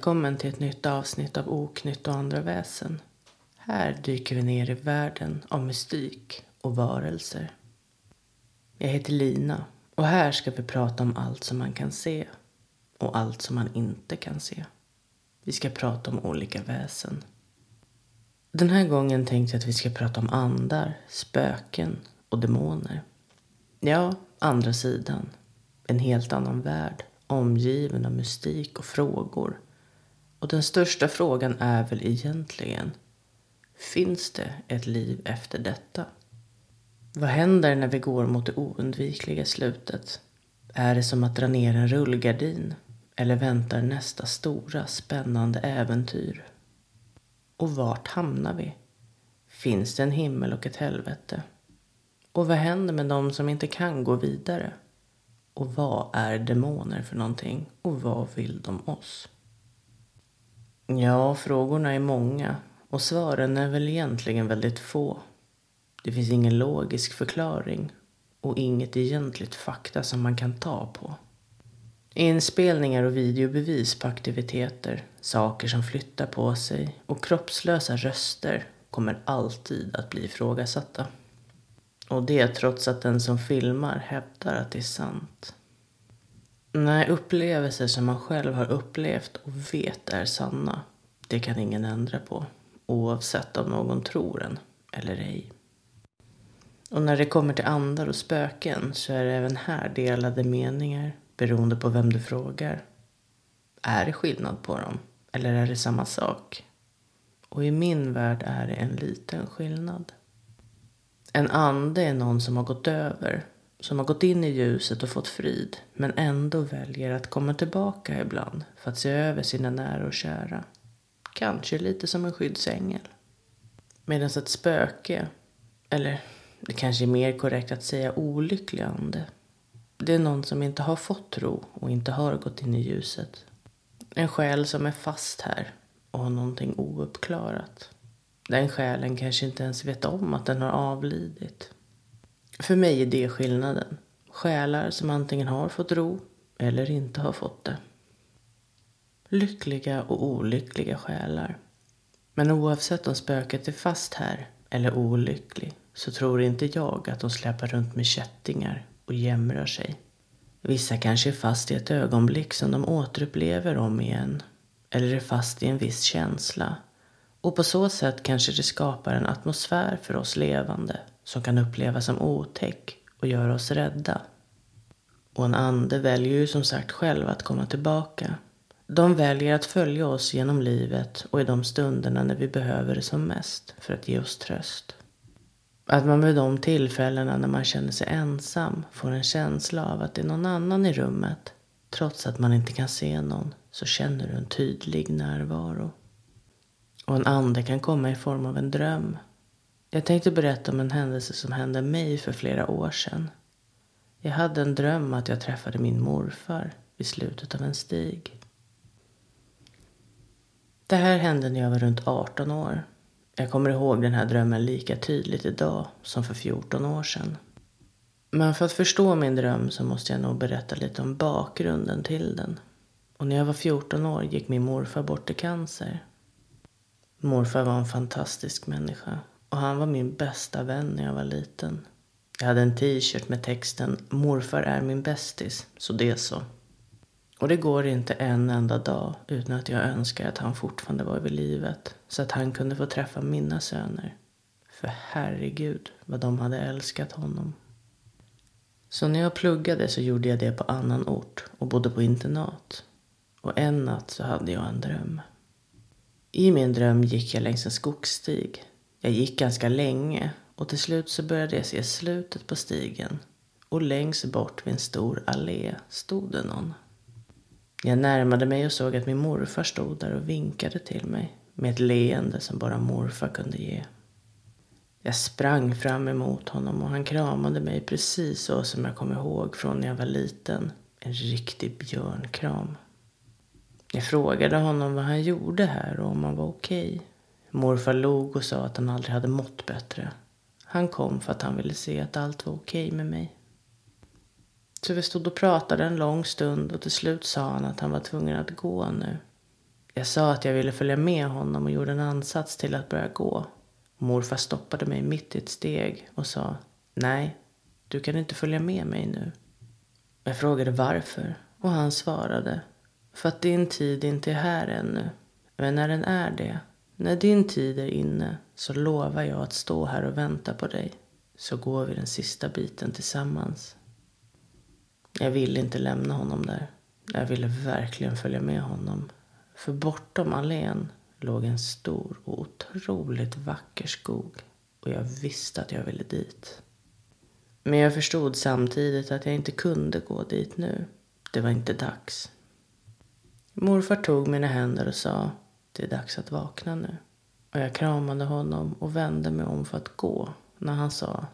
Välkommen till ett nytt avsnitt av Oknytt och andra väsen. Här dyker vi ner i världen av mystik och varelser. Jag heter Lina och här ska vi prata om allt som man kan se och allt som man inte kan se. Vi ska prata om olika väsen. Den här gången tänkte jag att vi ska prata om andar, spöken och demoner. Ja, andra sidan. En helt annan värld omgiven av mystik och frågor. Och den största frågan är väl egentligen, finns det ett liv efter detta? Vad händer när vi går mot det oundvikliga slutet? Är det som att dra ner en rullgardin? Eller väntar nästa stora spännande äventyr? Och vart hamnar vi? Finns det en himmel och ett helvete? Och vad händer med de som inte kan gå vidare? Och vad är demoner för någonting? Och vad vill de oss? Ja, frågorna är många och svaren är väl egentligen väldigt få. Det finns ingen logisk förklaring och inget egentligt fakta som man kan ta på. Inspelningar och videobevis på aktiviteter, saker som flyttar på sig och kroppslösa röster kommer alltid att bli ifrågasatta. Och det trots att den som filmar hävdar att det är sant. Nej, upplevelser som man själv har upplevt och vet är sanna, det kan ingen ändra på. Oavsett om någon tror en eller ej. Och när det kommer till andar och spöken så är det även här delade meningar beroende på vem du frågar. Är det skillnad på dem? Eller är det samma sak? Och i min värld är det en liten skillnad. En ande är någon som har gått över, som har gått in i ljuset och fått frid, men ändå väljer att komma tillbaka ibland för att se över sina nära och kära. Kanske lite som en skyddsängel. Medan ett spöke, eller det kanske är mer korrekt att säga olycklig ande. Det är någon som inte har fått tro och inte har gått in i ljuset. En själ som är fast här och har någonting ouppklarat. Den själen kanske inte ens vet om att den har avlidit. För mig är det skillnaden. Själar som antingen har fått ro eller inte har fått det. Lyckliga och olyckliga själar. Men oavsett om spöket är fast här eller olycklig så tror inte jag att de släpar runt med kättingar och jämrar sig. Vissa kanske är fast i ett ögonblick som de återupplever om igen. Eller är fast i en viss känsla och på så sätt kanske det skapar en atmosfär för oss levande som kan upplevas som otäck och göra oss rädda. Och en ande väljer ju som sagt själv att komma tillbaka. De väljer att följa oss genom livet och i de stunderna när vi behöver det som mest för att ge oss tröst. Att man vid de tillfällena när man känner sig ensam får en känsla av att det är någon annan i rummet. Trots att man inte kan se någon så känner du en tydlig närvaro. Och en ande kan komma i form av en dröm. Jag tänkte berätta om en händelse som hände mig för flera år sedan. Jag hade en dröm att jag träffade min morfar vid slutet av en stig. Det här hände när jag var runt 18 år. Jag kommer ihåg den här drömmen lika tydligt idag som för 14 år sedan. Men för att förstå min dröm så måste jag nog berätta lite om bakgrunden till den. Och när jag var 14 år gick min morfar bort i cancer. Morfar var en fantastisk människa och han var min bästa vän när jag var liten. Jag hade en t-shirt med texten Morfar är min bästis, så det så. Och det går inte en enda dag utan att jag önskar att han fortfarande var vid livet så att han kunde få träffa mina söner. För herregud vad de hade älskat honom. Så när jag pluggade så gjorde jag det på annan ort och bodde på internat. Och en natt så hade jag en dröm. I min dröm gick jag längs en skogsstig. Jag gick ganska länge och till slut så började jag se slutet på stigen. Och längst bort vid en stor allé stod det någon. Jag närmade mig och såg att min morfar stod där och vinkade till mig med ett leende som bara morfar kunde ge. Jag sprang fram emot honom och han kramade mig precis så som jag kom ihåg från när jag var liten. En riktig björnkram. Jag frågade honom vad han gjorde här och om han var okej. Okay. Morfar log och sa att han aldrig hade mått bättre. Han kom för att han ville se att allt var okej okay med mig. Så vi stod och pratade en lång stund och till slut sa han att han var tvungen att gå nu. Jag sa att jag ville följa med honom och gjorde en ansats till att börja gå. Morfar stoppade mig mitt i ett steg och sa Nej, du kan inte följa med mig nu. Jag frågade varför och han svarade För att din tid inte är här ännu. Men när den är det, när din tid är inne så lovar jag att stå här och vänta på dig. Så går vi den sista biten tillsammans. Jag ville inte lämna honom där. Jag ville verkligen följa med honom. För bortom allén låg en stor och otroligt vacker skog och jag visste att jag ville dit. Men jag förstod samtidigt att jag inte kunde gå dit nu. Det var inte dags. Morfar tog mina händer och sa det är dags att vakna nu. Och jag kramade honom och vände mig om för att gå när han sa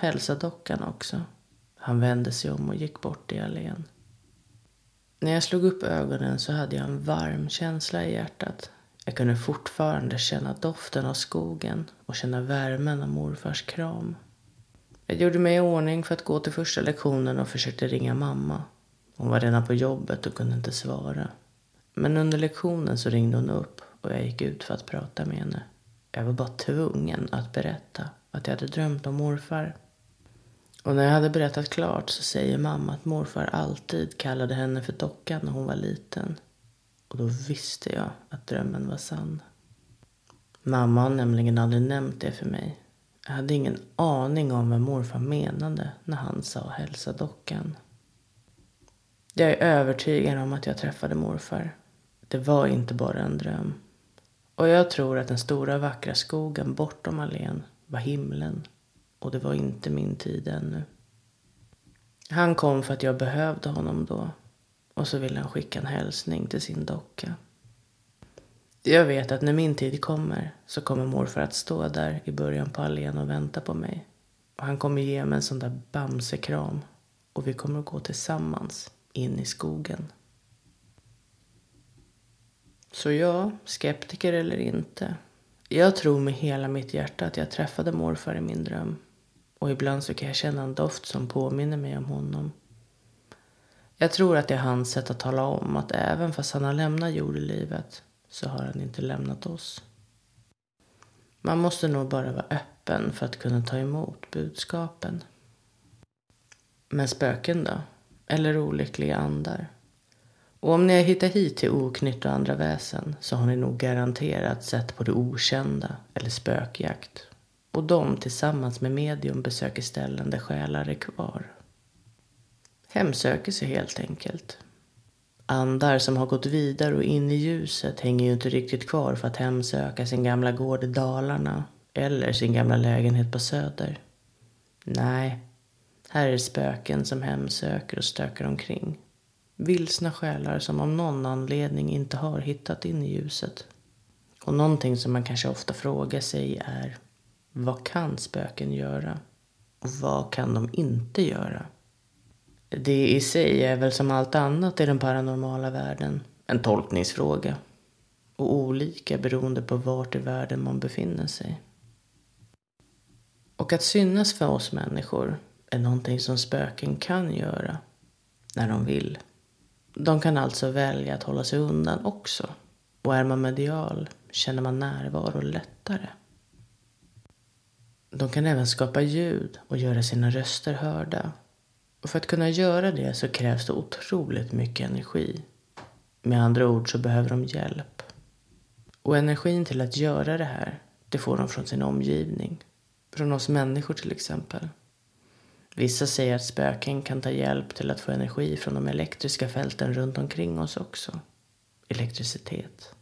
hälsa dockan också. Han vände sig om och gick bort i allén. När jag slog upp ögonen så hade jag en varm känsla i hjärtat. Jag kunde fortfarande känna doften av skogen och känna värmen av morfars kram. Jag gjorde mig i ordning för att gå till första lektionen och försökte ringa mamma. Hon var redan på jobbet och kunde inte svara. Men under lektionen så ringde hon upp och jag gick ut för att prata med henne. Jag var bara tvungen att berätta att jag hade drömt om morfar. Och när jag hade berättat klart så säger mamma att morfar alltid kallade henne för dockan när hon var liten. Och då visste jag att drömmen var sann. Mamma har nämligen aldrig nämnt det för mig. Jag hade ingen aning om vad morfar menade när han sa hälsa dockan. Jag är övertygad om att jag träffade morfar. Det var inte bara en dröm. Och jag tror att den stora vackra skogen bortom allén var himlen och det var inte min tid ännu. Han kom för att jag behövde honom då och så ville han skicka en hälsning till sin docka. Jag vet att när min tid kommer så kommer morfar att stå där i början på allén och vänta på mig. Och han kommer ge mig en sån där bamsekram och vi kommer att gå tillsammans in i skogen. Så ja, skeptiker eller inte. Jag tror med hela mitt hjärta att jag träffade morfar i min dröm. Och ibland så kan jag känna en doft som påminner mig om honom. Jag tror att det är hans sätt att tala om att även fast han har lämnat jordelivet så har han inte lämnat oss. Man måste nog bara vara öppen för att kunna ta emot budskapen. Men spöken då? Eller olyckliga andar? Och om ni har hittat hit till oknytt och andra väsen så har ni nog garanterat sett på det okända eller spökjakt. Och de tillsammans med medium besöker ställen där själar är kvar. Hemsöker sig helt enkelt. Andar som har gått vidare och in i ljuset hänger ju inte riktigt kvar för att hemsöka sin gamla gård i Dalarna eller sin gamla lägenhet på Söder. Nej, här är det spöken som hemsöker och stökar omkring. Vilsna själar som av någon anledning inte har hittat in i ljuset. Och någonting som man kanske ofta frågar sig är vad kan spöken göra? Och vad kan de inte göra? Det i sig är väl som allt annat i den paranormala världen en tolkningsfråga. Och olika beroende på vart i världen man befinner sig. Och att synas för oss människor är någonting som spöken kan göra när de vill. De kan alltså välja att hålla sig undan också. Och är man medial känner man närvaro lättare. De kan även skapa ljud och göra sina röster hörda. Och för att kunna göra det så krävs det otroligt mycket energi. Med andra ord så behöver de hjälp. Och energin till att göra det här, det får de från sin omgivning. Från oss människor till exempel. Vissa säger att spöken kan ta hjälp till att få energi från de elektriska fälten runt omkring oss också. Elektricitet.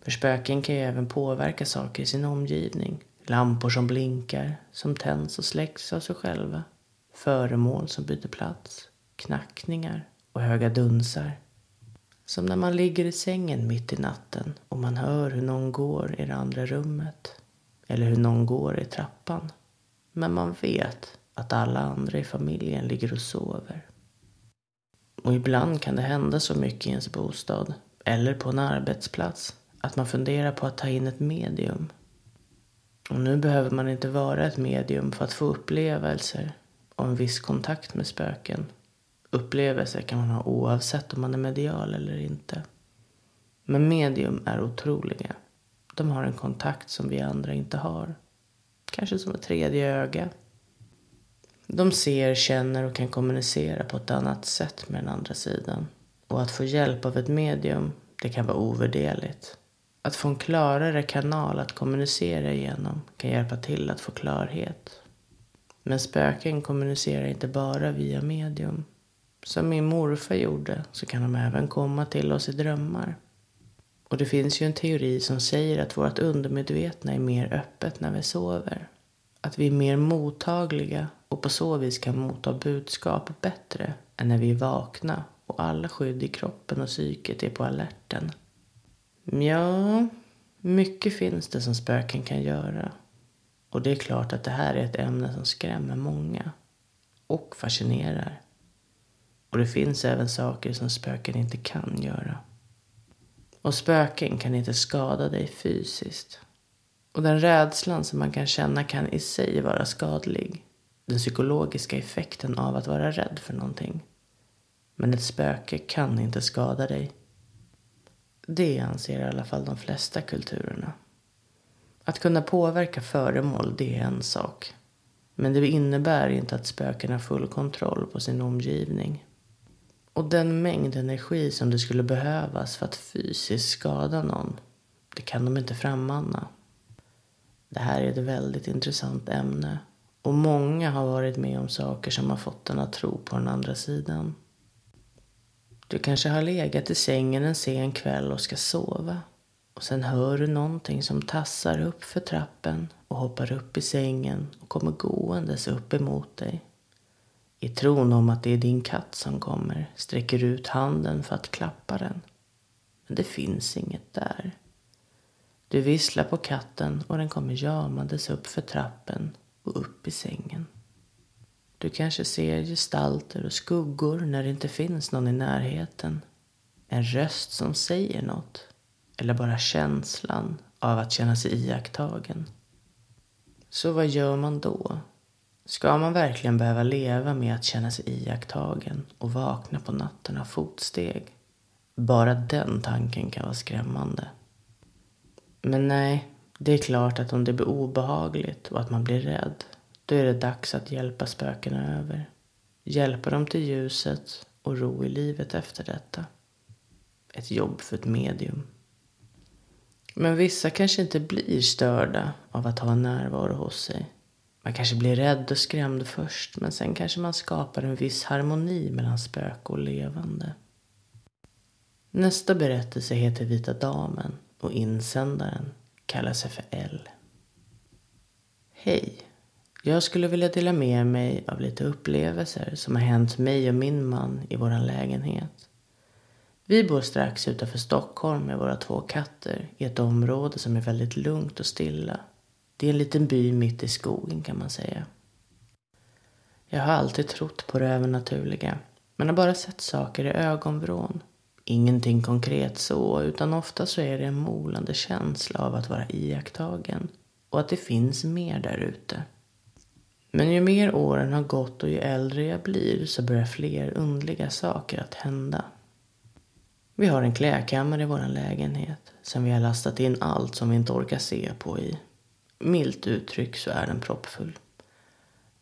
För spöken kan ju även påverka saker i sin omgivning. Lampor som blinkar, som tänds och släcks av sig själva. Föremål som byter plats. Knackningar och höga dunsar. Som när man ligger i sängen mitt i natten och man hör hur någon går i det andra rummet. Eller hur någon går i trappan. Men man vet att alla andra i familjen ligger och sover. Och ibland kan det hända så mycket i ens bostad eller på en arbetsplats att man funderar på att ta in ett medium. Och nu behöver man inte vara ett medium för att få upplevelser och en viss kontakt med spöken. Upplevelser kan man ha oavsett om man är medial eller inte. Men medium är otroliga. De har en kontakt som vi andra inte har. Kanske som ett tredje öga. De ser, känner och kan kommunicera på ett annat sätt med den andra sidan. Och att få hjälp av ett medium, det kan vara ovärderligt. Att få en klarare kanal att kommunicera genom kan hjälpa till att få klarhet. Men spöken kommunicerar inte bara via medium. Som min morfar gjorde så kan de även komma till oss i drömmar. Och det finns ju en teori som säger att vårt undermedvetna är mer öppet när vi sover. Att vi är mer mottagliga och på så vis kan motta budskap bättre än när vi är vakna och alla skydd i kroppen och psyket är på alerten. Ja, mycket finns det som spöken kan göra. Och det är klart att det här är ett ämne som skrämmer många. Och fascinerar. Och det finns även saker som spöken inte kan göra. Och spöken kan inte skada dig fysiskt. Och den rädslan som man kan känna kan i sig vara skadlig. Den psykologiska effekten av att vara rädd för någonting. Men ett spöke kan inte skada dig. Det anser i alla fall de flesta kulturerna. Att kunna påverka föremål, det är en sak. Men det innebär inte att spöken har full kontroll på sin omgivning. Och den mängd energi som det skulle behövas för att fysiskt skada någon, det kan de inte frammana. Det här är ett väldigt intressant ämne och många har varit med om saker som har fått en att tro på den andra sidan. Du kanske har legat i sängen en sen kväll och ska sova. Och sen hör du någonting som tassar upp för trappen och hoppar upp i sängen och kommer gåendes upp emot dig. I tron om att det är din katt som kommer sträcker du ut handen för att klappa den. Men det finns inget där. Du visslar på katten och den kommer jamandes upp för trappen och upp i sängen. Du kanske ser gestalter och skuggor när det inte finns någon i närheten. En röst som säger något. Eller bara känslan av att känna sig iakttagen. Så vad gör man då? Ska man verkligen behöva leva med att känna sig iakttagen och vakna på natten av fotsteg? Bara den tanken kan vara skrämmande. Men nej, det är klart att om det blir obehagligt och att man blir rädd, då är det dags att hjälpa spökena över. Hjälpa dem till ljuset och ro i livet efter detta. Ett jobb för ett medium. Men vissa kanske inte blir störda av att ha en närvaro hos sig. Man kanske blir rädd och skrämd först, men sen kanske man skapar en viss harmoni mellan spöke och levande. Nästa berättelse heter Vita Damen och insändaren kallar sig för L. Hej! Jag skulle vilja dela med mig av lite upplevelser som har hänt mig och min man i vår lägenhet. Vi bor strax utanför Stockholm med våra två katter i ett område som är väldigt lugnt och stilla. Det är en liten by mitt i skogen kan man säga. Jag har alltid trott på det övernaturliga men har bara sett saker i ögonvrån. Ingenting konkret så, utan ofta så är det en molande känsla av att vara iakttagen och att det finns mer där ute. Men ju mer åren har gått och ju äldre jag blir så börjar fler underliga saker att hända. Vi har en klädkammare i vår lägenhet som vi har lastat in allt som vi inte orkar se på i. Milt uttryck så är den proppfull.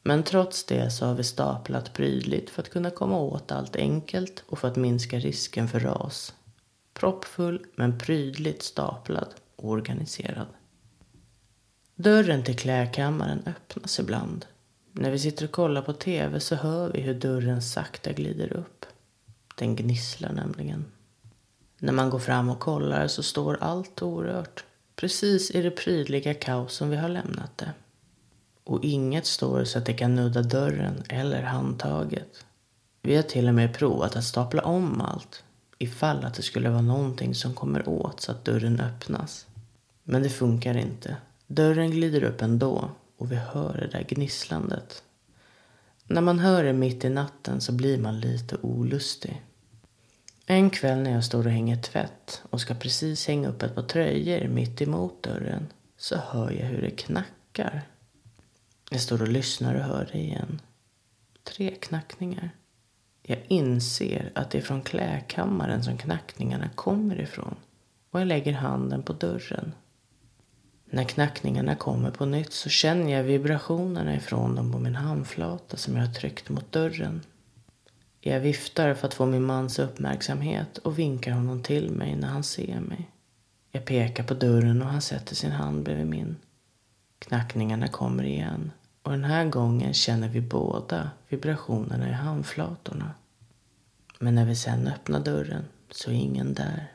Men trots det så har vi staplat prydligt för att kunna komma åt allt enkelt och för att minska risken för ras. Proppfull men prydligt staplad och organiserad. Dörren till klädkammaren öppnas ibland. När vi sitter och kollar på TV så hör vi hur dörren sakta glider upp. Den gnisslar nämligen. När man går fram och kollar så står allt orört. Precis i det prydliga kaos som vi har lämnat det. Och inget står så att det kan nudda dörren eller handtaget. Vi har till och med provat att stapla om allt ifall att det skulle vara någonting som kommer åt så att dörren öppnas. Men det funkar inte. Dörren glider upp ändå och vi hör det där gnisslandet. När man hör det mitt i natten så blir man lite olustig. En kväll när jag står och hänger tvätt och ska precis hänga upp ett par tröjor mitt emot dörren så hör jag hur det knackar. Jag står och lyssnar och hör det igen. Tre knackningar. Jag inser att det är från klädkammaren som knackningarna kommer ifrån. och jag lägger handen på dörren. När knackningarna kommer på nytt så känner jag vibrationerna ifrån dem på min handflata som jag har tryckt mot dörren. Jag viftar för att få min mans uppmärksamhet och vinkar honom till mig när han ser mig. Jag pekar på dörren och han sätter sin hand bredvid min. Knackningarna kommer igen och den här gången känner vi båda vibrationerna i handflatorna. Men när vi sen öppnar dörren så är ingen där.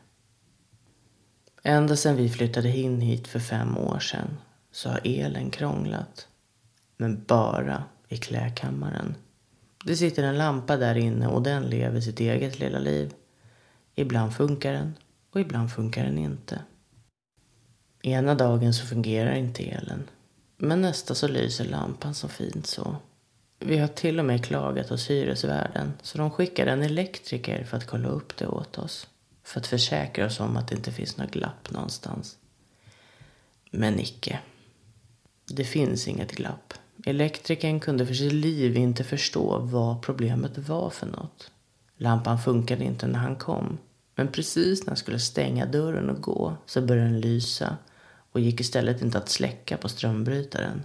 Ända sedan vi flyttade in hit för fem år sedan så har elen krånglat. Men bara i klädkammaren. Det sitter en lampa där inne och den lever sitt eget lilla liv. Ibland funkar den och ibland funkar den inte. Ena dagen så fungerar inte elen. Men nästa så lyser lampan så fint så. Vi har till och med klagat hos hyresvärden så de skickar en elektriker för att kolla upp det åt oss. För att försäkra oss om att det inte finns något glapp någonstans. Men icke. Det finns inget glapp. Elektrikern kunde för sitt liv inte förstå vad problemet var för något. Lampan funkade inte när han kom. Men precis när han skulle stänga dörren och gå så började den lysa och gick istället inte att släcka på strömbrytaren.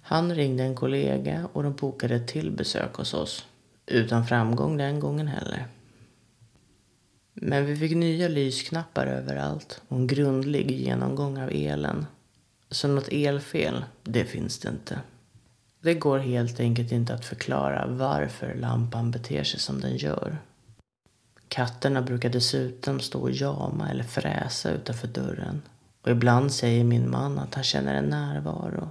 Han ringde en kollega och de bokade ett till besök hos oss. Utan framgång den gången heller. Men vi fick nya lysknappar överallt och en grundlig genomgång av elen. Så något elfel, det finns det inte. Det går helt enkelt inte att förklara varför lampan beter sig som den gör. Katterna brukar dessutom stå och jama eller fräsa utanför dörren. Och ibland säger min man att han känner en närvaro.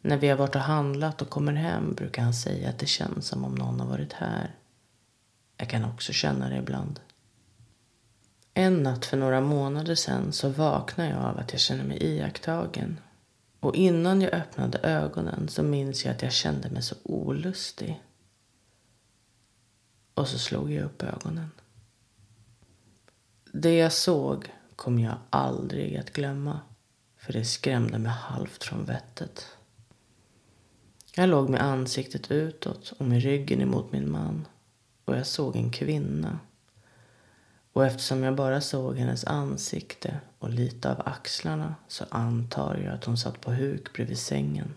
När vi har varit och handlat och kommer hem brukar han säga att det känns som om någon har varit här. Jag kan också känna det ibland. En natt för några månader sedan så vaknade jag av att jag känner mig iakttagen. Och innan jag öppnade ögonen så minns jag att jag kände mig så olustig. Och så slog jag upp ögonen. Det jag såg kommer jag aldrig att glömma. För det skrämde mig halvt från vettet. Jag låg med ansiktet utåt och med ryggen emot min man. Och jag såg en kvinna och eftersom jag bara såg hennes ansikte och lite av axlarna så antar jag att hon satt på huk bredvid sängen.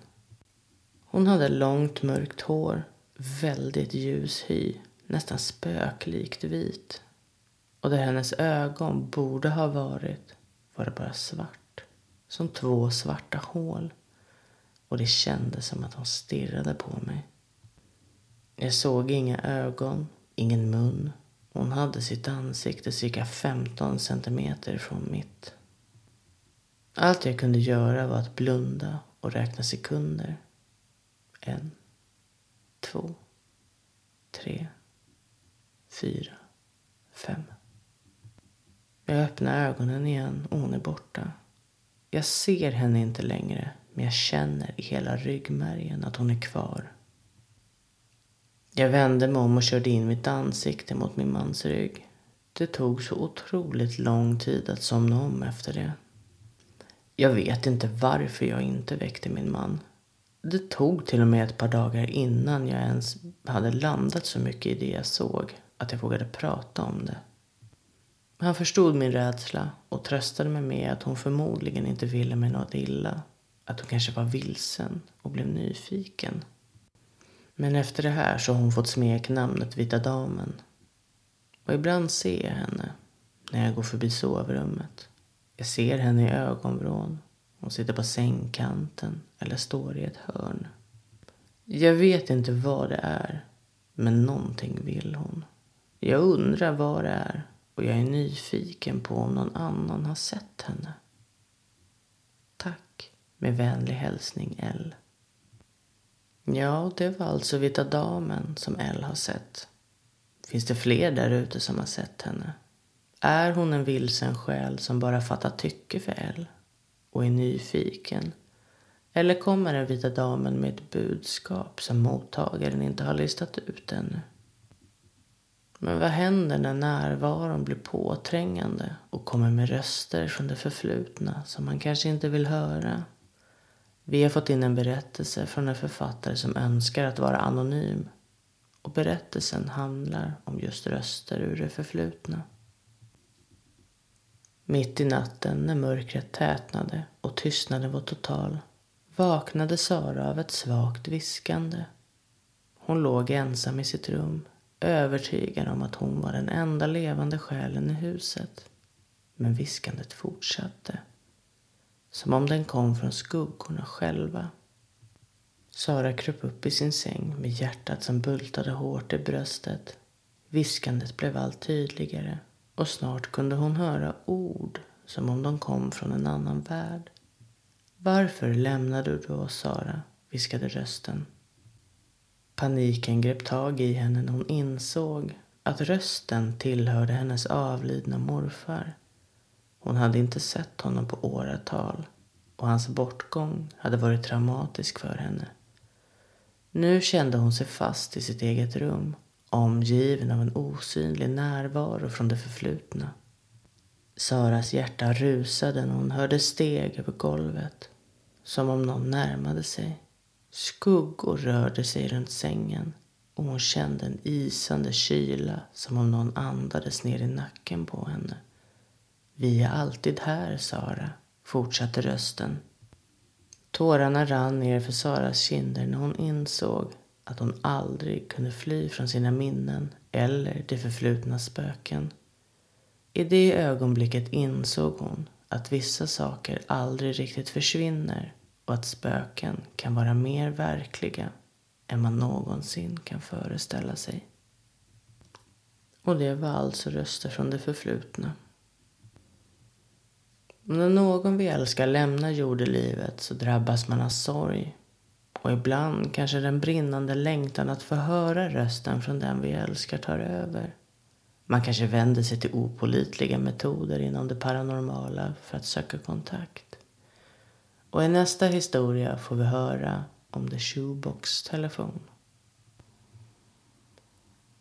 Hon hade långt mörkt hår, väldigt ljus hy, nästan spöklikt vit. Och där hennes ögon borde ha varit var det bara svart. Som två svarta hål. Och det kändes som att hon stirrade på mig. Jag såg inga ögon, ingen mun, hon hade sitt ansikte cirka 15 centimeter från mitt. Allt jag kunde göra var att blunda och räkna sekunder. En, två, tre, fyra, fem. Jag öppnar ögonen igen och hon är borta. Jag ser henne inte längre, men jag känner i hela ryggmärgen att hon är kvar. Jag vände mig om och körde in mitt ansikte mot min mans rygg. Det tog så otroligt lång tid att somna om efter det. Jag vet inte varför jag inte väckte min man. Det tog till och med ett par dagar innan jag ens hade landat så mycket i det jag såg att jag vågade prata om det. Han förstod min rädsla och tröstade mig med att hon förmodligen inte ville mig något illa. Att hon kanske var vilsen och blev nyfiken. Men efter det här så har hon fått smeknamnet Vita Damen. Och ibland ser jag henne när jag går förbi sovrummet. Jag ser henne i ögonvrån. Hon sitter på sängkanten eller står i ett hörn. Jag vet inte vad det är, men någonting vill hon. Jag undrar vad det är och jag är nyfiken på om någon annan har sett henne. Tack. Med vänlig hälsning L. Ja, det var alltså Vita Damen som Elle har sett. Finns det fler där ute som har sett henne? Är hon en vilsen själ som bara fattar tycke för Elle och är nyfiken? Eller kommer den vita damen med ett budskap som mottagaren inte har listat ut ännu? Men vad händer när närvaron blir påträngande och kommer med röster från det förflutna som man kanske inte vill höra? Vi har fått in en berättelse från en författare som önskar att vara anonym. Och berättelsen handlar om just röster ur det förflutna. Mitt i natten när mörkret tätnade och tystnaden var total vaknade Sara av ett svagt viskande. Hon låg ensam i sitt rum, övertygad om att hon var den enda levande själen i huset. Men viskandet fortsatte. Som om den kom från skuggorna själva. Sara kröp upp i sin säng med hjärtat som bultade hårt i bröstet. Viskandet blev allt tydligare och snart kunde hon höra ord som om de kom från en annan värld. Varför lämnade du oss, Sara? viskade rösten. Paniken grep tag i henne när hon insåg att rösten tillhörde hennes avlidna morfar. Hon hade inte sett honom på åratal och hans bortgång hade varit traumatisk för henne. Nu kände hon sig fast i sitt eget rum omgiven av en osynlig närvaro från det förflutna. Saras hjärta rusade när hon hörde steg över golvet som om någon närmade sig. Skuggor rörde sig runt sängen och hon kände en isande kyla som om någon andades ner i nacken på henne. Vi är alltid här, Sara, fortsatte rösten. Tårarna rann ner för Saras kinder när hon insåg att hon aldrig kunde fly från sina minnen eller det förflutna spöken. I det ögonblicket insåg hon att vissa saker aldrig riktigt försvinner och att spöken kan vara mer verkliga än man någonsin kan föreställa sig. Och det var alltså röster från det förflutna. När någon vi älskar lämnar jordelivet så drabbas man av sorg. Och ibland kanske den brinnande längtan att få höra rösten från den vi älskar tar över. Man kanske vänder sig till opolitliga metoder inom det paranormala för att söka kontakt. Och i nästa historia får vi höra om The Shoebox Telefon.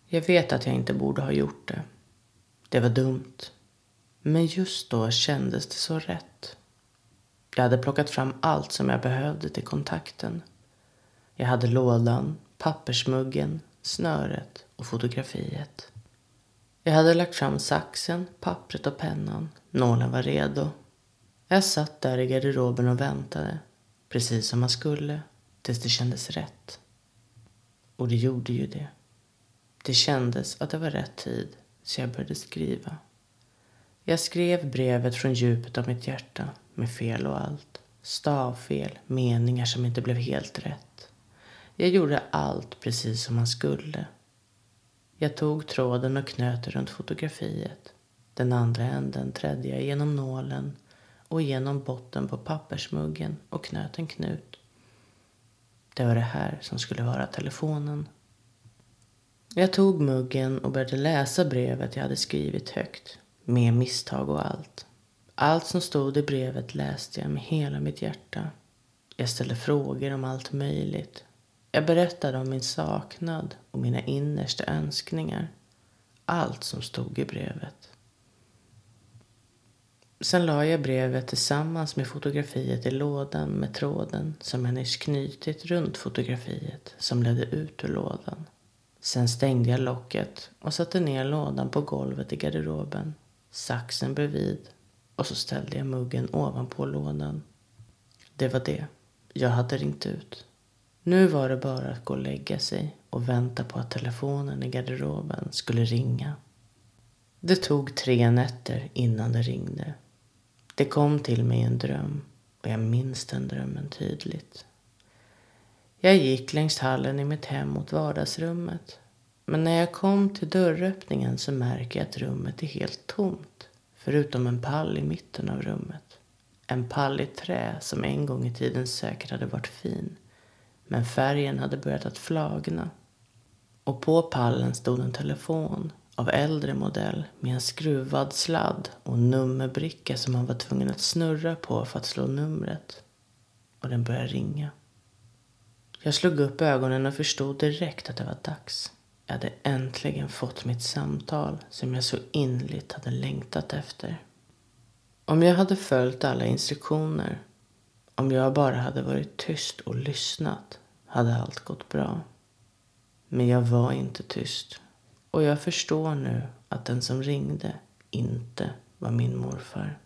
Jag vet att jag inte borde ha gjort det. Det var dumt. Men just då kändes det så rätt. Jag hade plockat fram allt som jag behövde till kontakten. Jag hade lådan, pappersmuggen, snöret och fotografiet. Jag hade lagt fram saxen, pappret och pennan. Nålen var redo. Jag satt där i garderoben och väntade, precis som man skulle, tills det kändes rätt. Och det gjorde ju det. Det kändes att det var rätt tid, så jag började skriva. Jag skrev brevet från djupet av mitt hjärta, med fel och allt. Stavfel, meningar som inte blev helt rätt. Jag gjorde allt precis som man skulle. Jag tog tråden och knöt runt fotografiet. Den andra änden trädde jag genom nålen och genom botten på pappersmuggen och knöt en knut. Det var det här som skulle vara telefonen. Jag tog muggen och började läsa brevet jag hade skrivit högt. Med misstag och allt. Allt som stod i brevet läste jag med hela mitt hjärta. Jag ställde frågor om allt möjligt. Jag berättade om min saknad och mina innersta önskningar. Allt som stod i brevet. Sen la jag brevet tillsammans med fotografiet i lådan med tråden som jag nyss knutit runt fotografiet som ledde ut ur lådan. Sen stängde jag locket och satte ner lådan på golvet i garderoben, saxen bredvid och så ställde jag muggen ovanpå lådan. Det var det. Jag hade ringt ut. Nu var det bara att gå och lägga sig och vänta på att telefonen i garderoben skulle ringa. Det tog tre nätter innan det ringde. Det kom till mig en dröm och jag minns den drömmen tydligt. Jag gick längs hallen i mitt hem mot vardagsrummet. Men när jag kom till dörröppningen så märker jag att rummet är helt tomt. Förutom en pall i mitten av rummet. En pall i trä som en gång i tiden säkert hade varit fin. Men färgen hade börjat att flagna. Och på pallen stod en telefon av äldre modell med en skruvad sladd och nummerbricka som man var tvungen att snurra på för att slå numret. Och den började ringa. Jag slog upp ögonen och förstod direkt att det var dags. Jag hade äntligen fått mitt samtal som jag så inligt hade längtat efter. Om jag hade följt alla instruktioner, om jag bara hade varit tyst och lyssnat, hade allt gått bra. Men jag var inte tyst. Och jag förstår nu att den som ringde inte var min morfar.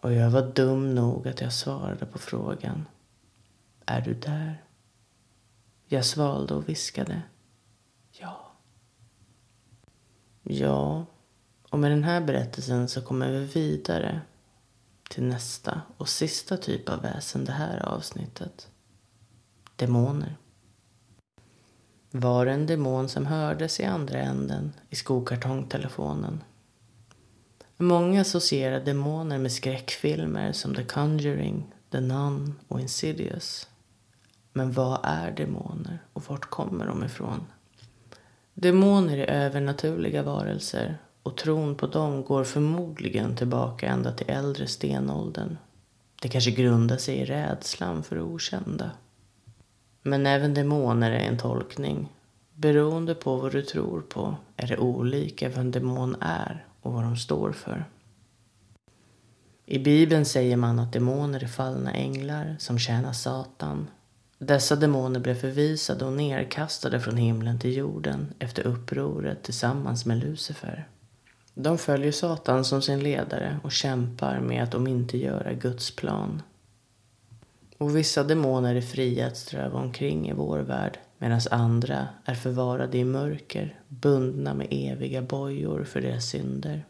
Och jag var dum nog att jag svarade på frågan. Är du där? Jag svalde och viskade. Ja. Ja, och med den här berättelsen så kommer vi vidare till nästa och sista typ av väsen det här avsnittet. Demoner. Var en demon som hördes i andra änden i skokartongtelefonen. Många associerar demoner med skräckfilmer som The Conjuring, The Nun och Insidious. Men vad är demoner och vart kommer de ifrån? Demoner är övernaturliga varelser och tron på dem går förmodligen tillbaka ända till äldre stenåldern. Det kanske grundar sig i rädslan för det okända. Men även demoner är en tolkning. Beroende på vad du tror på är det olika vad en demon är och vad de står för. I Bibeln säger man att demoner är fallna änglar som tjänar Satan. Dessa demoner blev förvisade och nerkastade från himlen till jorden efter upproret tillsammans med Lucifer. De följer Satan som sin ledare och kämpar med att omintetgöra Guds plan. Och vissa demoner är fria att ströva omkring i vår värld medan andra är förvarade i mörker, bundna med eviga bojor för deras synder.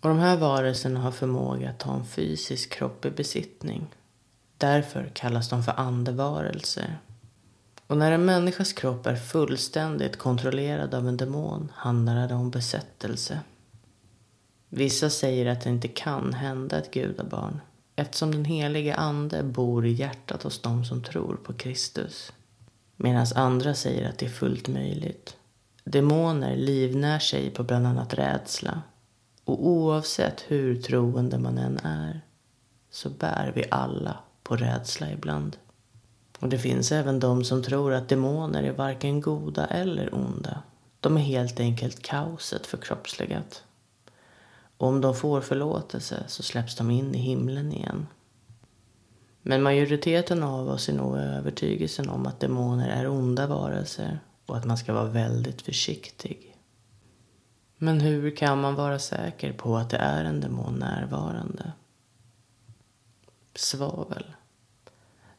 Och de här varelserna har förmåga att ta en fysisk kropp i besittning. Därför kallas de för andevarelser. Och när en människas kropp är fullständigt kontrollerad av en demon handlar det om besättelse. Vissa säger att det inte kan hända ett gudabarn eftersom den helige ande bor i hjärtat hos dem som tror på Kristus. Medan andra säger att det är fullt möjligt. Demoner livnär sig på bland annat rädsla. Och oavsett hur troende man än är så bär vi alla på rädsla ibland. Och det finns även de som tror att demoner är varken goda eller onda. De är helt enkelt kaoset förkroppsligat. Och om de får förlåtelse så släpps de in i himlen igen. Men majoriteten av oss är nog övertygelsen om att demoner är onda varelser och att man ska vara väldigt försiktig. Men hur kan man vara säker på att det är en demon närvarande? Svavel.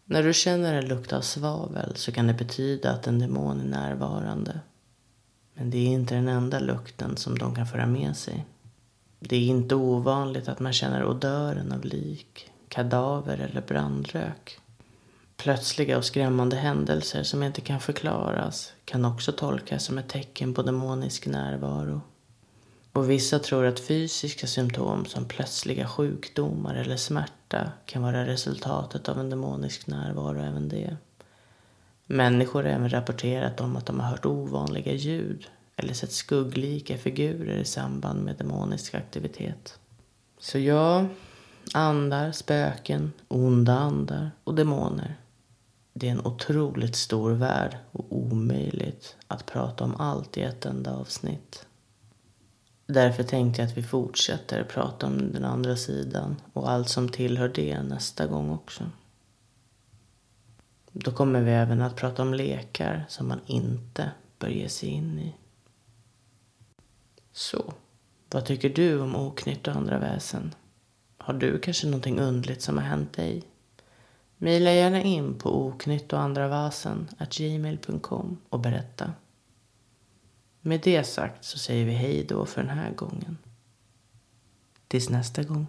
När du känner en lukt av svavel så kan det betyda att en demon är närvarande. Men det är inte den enda lukten som de kan föra med sig. Det är inte ovanligt att man känner odören av lik, kadaver eller brandrök. Plötsliga och skrämmande händelser som inte kan förklaras kan också tolkas som ett tecken på demonisk närvaro. Och vissa tror att fysiska symptom som plötsliga sjukdomar eller smärta kan vara resultatet av en demonisk närvaro även det. Människor har även rapporterat om att de har hört ovanliga ljud eller sett skugglika figurer i samband med demonisk aktivitet. Så ja, andar, spöken, onda andar och demoner. Det är en otroligt stor värld och omöjligt att prata om allt i ett enda avsnitt. Därför tänkte jag att vi fortsätter prata om den andra sidan och allt som tillhör det nästa gång också. Då kommer vi även att prata om lekar som man inte bör ge sig in i. Så, vad tycker du om oknytt och andra väsen? Har du kanske någonting undligt som har hänt dig? Mejla gärna in på oknytt och andra vasen gmail.com och berätta. Med det sagt så säger vi hej då för den här gången. Tills nästa gång.